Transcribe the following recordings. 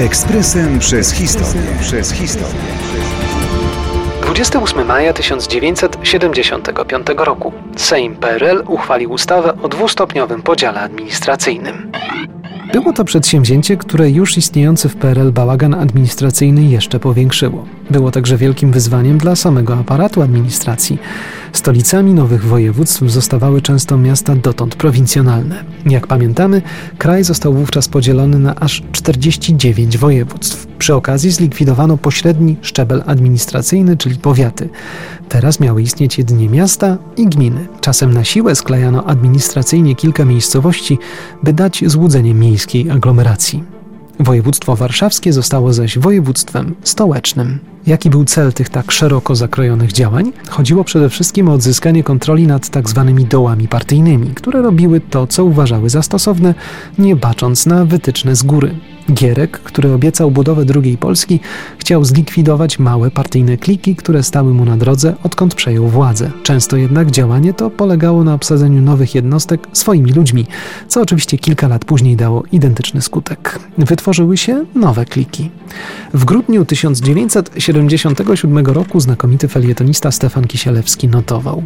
Ekspresem przez historię. Przez historię. 28 maja 1975 roku Sejm PRL uchwalił ustawę o dwustopniowym podziale administracyjnym. Było to przedsięwzięcie, które już istniejący w PRL bałagan administracyjny jeszcze powiększyło. Było także wielkim wyzwaniem dla samego aparatu administracji. Stolicami nowych województw zostawały często miasta dotąd prowincjonalne. Jak pamiętamy, kraj został wówczas podzielony na aż 49 województw. Przy okazji zlikwidowano pośredni szczebel administracyjny, czyli powiaty. Teraz miały istnieć jedynie miasta i gminy. Czasem na siłę sklejano administracyjnie kilka miejscowości, by dać złudzenie miejskiej aglomeracji. Województwo warszawskie zostało zaś województwem stołecznym. Jaki był cel tych tak szeroko zakrojonych działań? Chodziło przede wszystkim o odzyskanie kontroli nad tak zwanymi dołami partyjnymi, które robiły to, co uważały za stosowne, nie bacząc na wytyczne z góry. Gierek, który obiecał budowę drugiej Polski, chciał zlikwidować małe partyjne kliki, które stały mu na drodze, odkąd przejął władzę. Często jednak działanie to polegało na obsadzeniu nowych jednostek swoimi ludźmi, co oczywiście kilka lat później dało identyczny skutek. Wytworzyły się nowe kliki. W grudniu 1977 roku znakomity felietonista Stefan Kisielewski notował.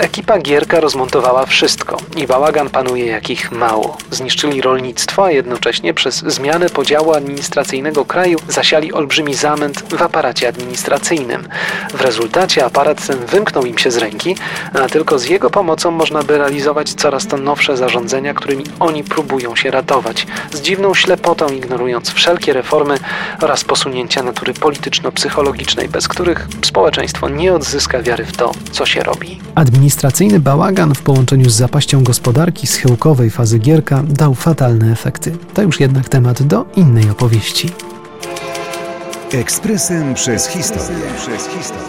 Ekipa Gierka rozmontowała wszystko i bałagan panuje jakich mało. Zniszczyli rolnictwo, a jednocześnie przez zmianę podziału administracyjnego kraju zasiali olbrzymi zamęt w aparacie administracyjnym. W rezultacie aparat ten wymknął im się z ręki, a tylko z jego pomocą można by realizować coraz to nowsze zarządzenia, którymi oni próbują się ratować, z dziwną ślepotą ignorując wszelkie reformy oraz posunięcia natury polityczno-psychologicznej, bez których społeczeństwo nie odzyska wiary w to, co się robi. Administracyjny bałagan w połączeniu z zapaścią gospodarki schyłkowej fazy Gierka dał fatalne efekty. To już jednak temat do innej opowieści. Ekspresem przez historię. Przez historię.